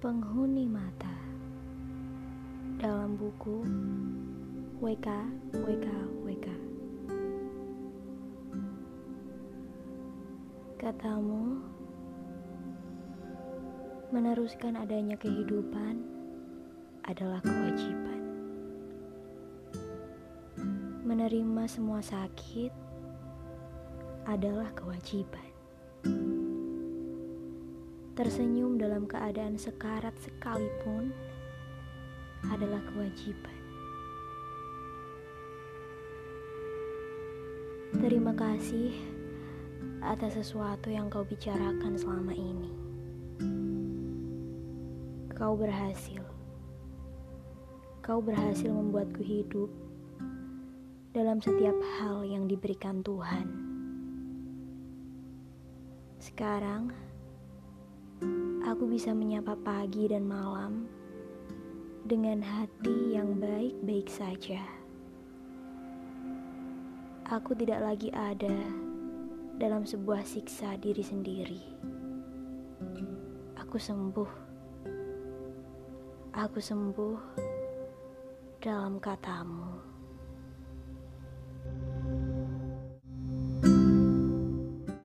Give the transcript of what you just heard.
Penghuni mata dalam buku WK WK WK Katamu meneruskan adanya kehidupan adalah kewajiban. Menerima semua sakit adalah kewajiban. Tersenyum dalam keadaan sekarat sekalipun adalah kewajiban. Terima kasih atas sesuatu yang kau bicarakan selama ini. Kau berhasil. Kau berhasil membuatku hidup dalam setiap hal yang diberikan Tuhan. Sekarang, aku bisa menyapa pagi dan malam dengan hati yang baik-baik saja. Aku tidak lagi ada dalam sebuah siksa diri sendiri. Aku sembuh. Aku sembuh dalam katamu.